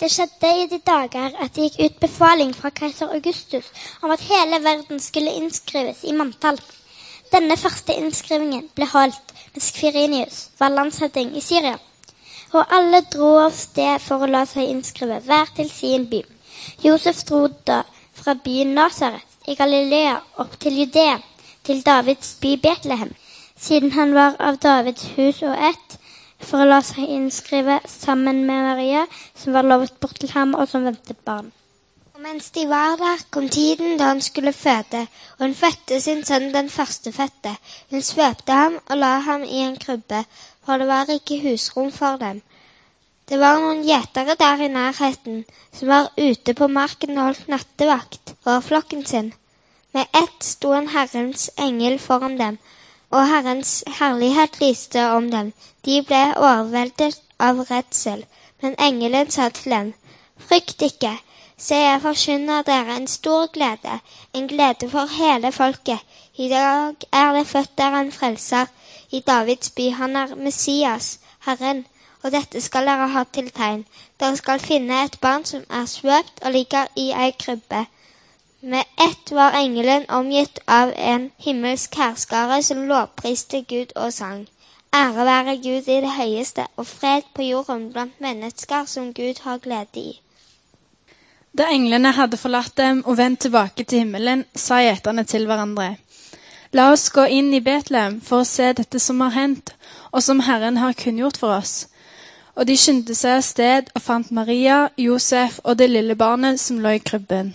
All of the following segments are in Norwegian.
Det skjedde i de dager at det gikk ut befaling fra keiser Augustus om at hele verden skulle innskrives i manntall. Denne første innskrivingen ble holdt mens Kvirinius var landshøvding i Syria. Og alle dro av sted for å la seg innskrive, hver til sin by. Josef dro da fra byen Nasaret i Galilea opp til Judea, til Davids by Betlehem, siden han var av Davids hus og ett, for å la seg innskrive sammen med Maria, som var lovet bort til ham, og som ventet barn. Og mens de var der, kom tiden da han skulle føde, og hun fødte sin sønn den førstefødte. Hun svøpte ham og la ham i en krybbe, for det var ikke husrom for dem. Det var noen gjetere der i nærheten, som var ute på marken og holdt nattevakt over flokken sin. Med ett sto en Herrens engel foran dem, og Herrens herlighet lyste om dem. De ble overveldet av redsel. Men engelen sa til dem, frykt ikke, se jeg forkynner dere en stor glede, en glede for hele folket. I dag er det født der en frelser, i Davids by. Han er Messias, Herren. Og dette skal dere ha til tegn. Dere skal finne et barn som er svøpt og ligger i ei krybbe. Med ett var engelen omgitt av en himmelsk hærskare som lovpriste Gud og sang. Ære være Gud i det høyeste, og fred på jorden blant mennesker som Gud har glede i. Da englene hadde forlatt dem og vendt tilbake til himmelen, sa gjeterne til hverandre. La oss gå inn i Betlehem for å se dette som har hendt, og som Herren har kunngjort for oss. Og de skyndte seg av sted og fant Maria, Josef og det lille barnet som lå i krybben.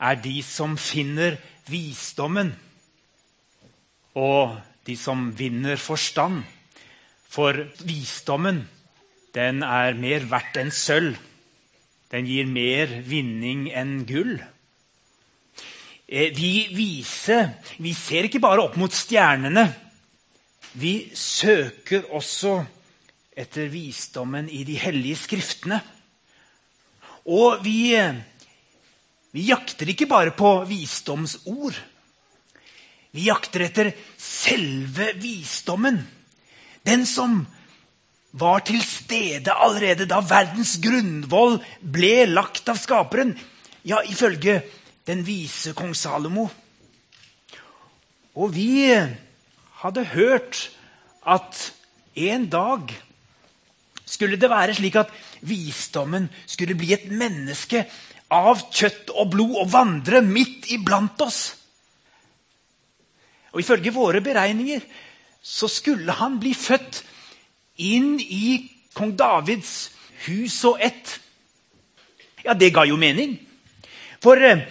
er de som finner visdommen, og de som vinner forstand. For visdommen, den er mer verdt enn sølv. Den gir mer vinning enn gull. Eh, vi vise, vi ser ikke bare opp mot stjernene. Vi søker også etter visdommen i de hellige skriftene. Og vi vi jakter ikke bare på visdomsord. Vi jakter etter selve visdommen. Den som var til stede allerede da verdens grunnvoll ble lagt av Skaperen. Ja, ifølge den vise kong Salomo. Og vi hadde hørt at en dag skulle det være slik at visdommen skulle bli et menneske av kjøtt og blod og vandre midt iblant oss. Og Ifølge våre beregninger så skulle han bli født inn i kong Davids hus og ett. Ja, det ga jo mening. For eh,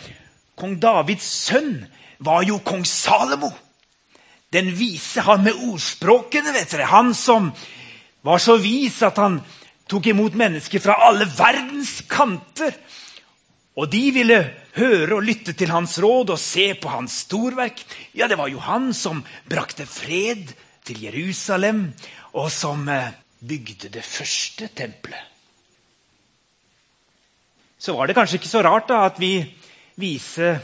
kong Davids sønn var jo kong Salomo. Den vise han med ordspråkene, vet dere. Han som var så vis at han tok imot mennesker fra alle verdens kanter og de ville høre og lytte til hans råd og se på hans storverk. Ja, det var jo han som brakte fred til Jerusalem, og som eh, bygde det første tempelet. Så var det kanskje ikke så rart da at vi vise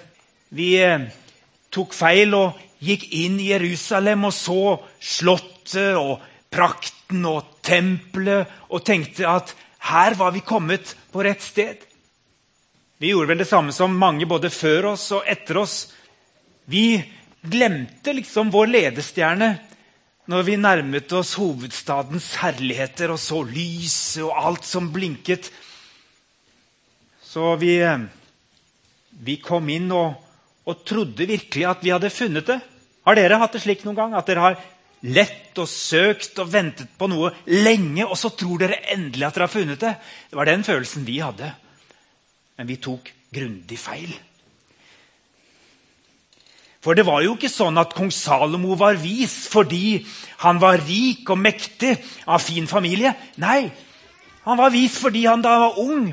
vi eh, tok feil og gikk inn i Jerusalem og så slottet og prakten og tempelet og tenkte at her var vi kommet på rett sted. Vi gjorde vel det samme som mange både før oss og etter oss. Vi glemte liksom vår ledestjerne når vi nærmet oss hovedstadens herligheter og så lyset og alt som blinket. Så vi, vi kom inn og, og, trodde virkelig at vi hadde funnet det. Har dere hatt det slik noen gang? At dere har lett og søkt og ventet på noe lenge, og så tror dere endelig at dere har funnet det? Det var den følelsen vi hadde. Men vi tok grundig feil. For det var jo ikke sånn at kong Salomo var vis fordi han var rik og mektig av fin familie. Nei, Han var vis fordi han da han var ung,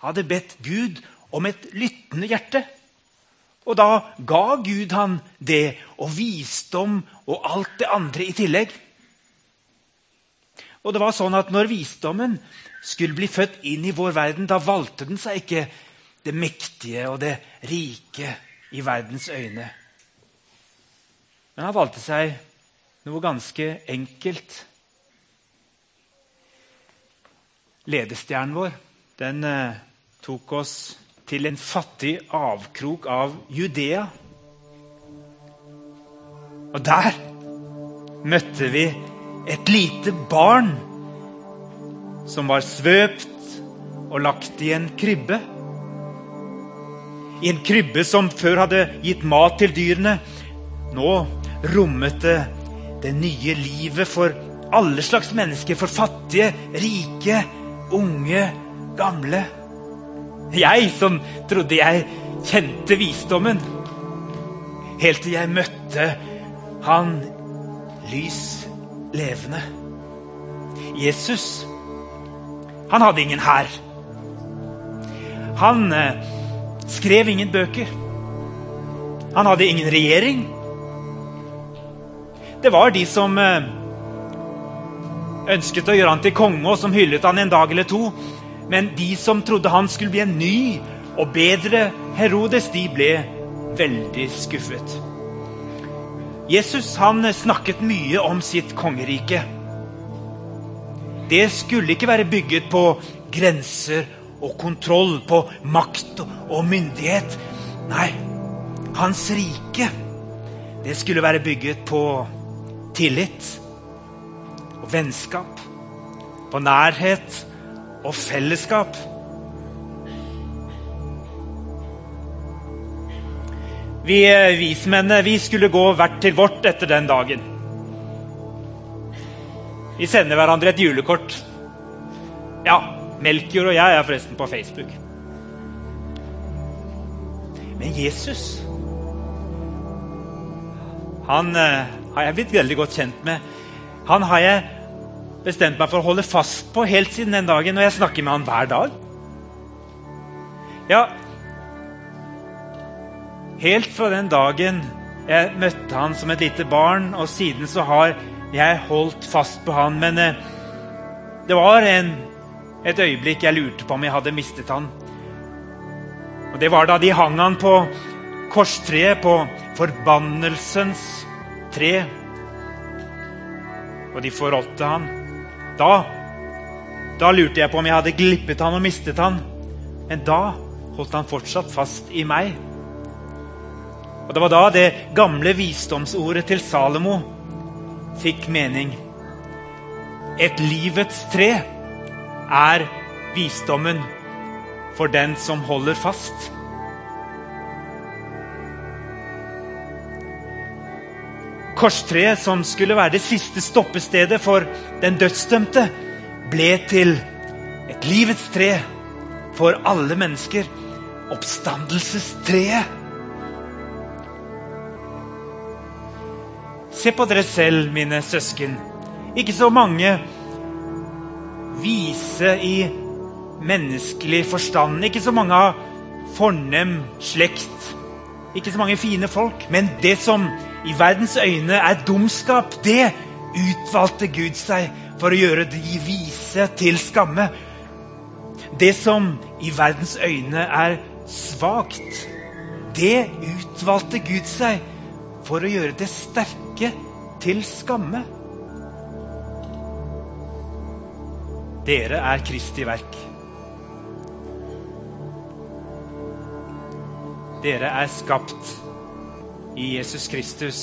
hadde bedt Gud om et lyttende hjerte. Og da ga Gud han det, og visdom og alt det andre i tillegg. Og det var sånn at Når visdommen skulle bli født inn i vår verden, da valgte den seg ikke det mektige og det rike i verdens øyne. Men han valgte seg noe ganske enkelt. Ledestjernen vår den eh, tok oss til en fattig avkrok av Judea. Og der møtte vi et lite barn som var svøpt og lagt i en krybbe. I en krybbe som før hadde gitt mat til dyrene. Nå rommet det det nye livet for alle slags mennesker. For fattige, rike, unge, gamle. Jeg som trodde jeg kjente visdommen. Helt til jeg møtte han lys levende. Jesus, han hadde ingen hær. Han eh, skrev ingen bøker. Han hadde ingen regjering. Det var de som eh, ønsket å gjøre han til konge, og som hyllet han en dag eller to. Men de som trodde han skulle bli en ny og bedre Herodes, de ble veldig skuffet. Jesus han snakket mye om sitt kongerike. Det skulle ikke være bygget på grenser og kontroll, på makt og myndighet. Nei, hans rike det skulle være bygget på tillit og vennskap. På nærhet og fellesskap. Vi eh, vismennene vi skulle gå hvert til vårt etter den dagen. Vi sender hverandre et julekort. Ja, Melkjord og jeg er forresten på Facebook. Men Jesus Han eh, har jeg blitt veldig godt kjent med. Han har jeg bestemt meg for å holde fast på helt siden den dagen, og jeg snakker med han hver dag. Ja, Helt fra den dagen jeg møtte han som et lite barn, og siden så har jeg holdt fast på han. Men eh, det var en, et øyeblikk jeg lurte på om jeg hadde mistet han. Og Det var da de hang han på korstreet, på forbannelsens tre. Og de forrådte han. Da, da lurte jeg på om jeg hadde glippet han og mistet han. Men da holdt han fortsatt fast i meg. Og Det var da det gamle visdomsordet til Salomo fikk mening. Et livets tre er visdommen for den som holder fast. Korstreet, som skulle være det siste stoppestedet for den dødsdømte, ble til et livets tre for alle mennesker. Oppstandelsestreet. Se på dere selv, mine søsken. Ikke så mange vise i menneskelig forstand. Ikke så mange av fornem slekt. Ikke så mange fine folk. Men det som i verdens øyne er dumskap, det utvalgte Gud seg for å gjøre de vise til skamme. Det som i verdens øyne er svakt, det utvalgte Gud seg for å gjøre det sterke ikke til skamme. Dere er Kristi verk. Dere er skapt i Jesus Kristus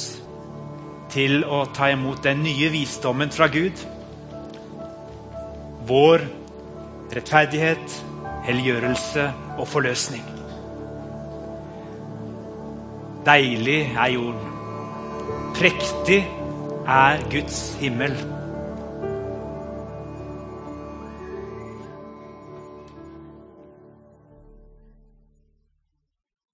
til å ta imot den nye visdommen fra Gud. Vår rettferdighet, helliggjørelse og forløsning. Deilig er jorden. Prektig er Guds himmel.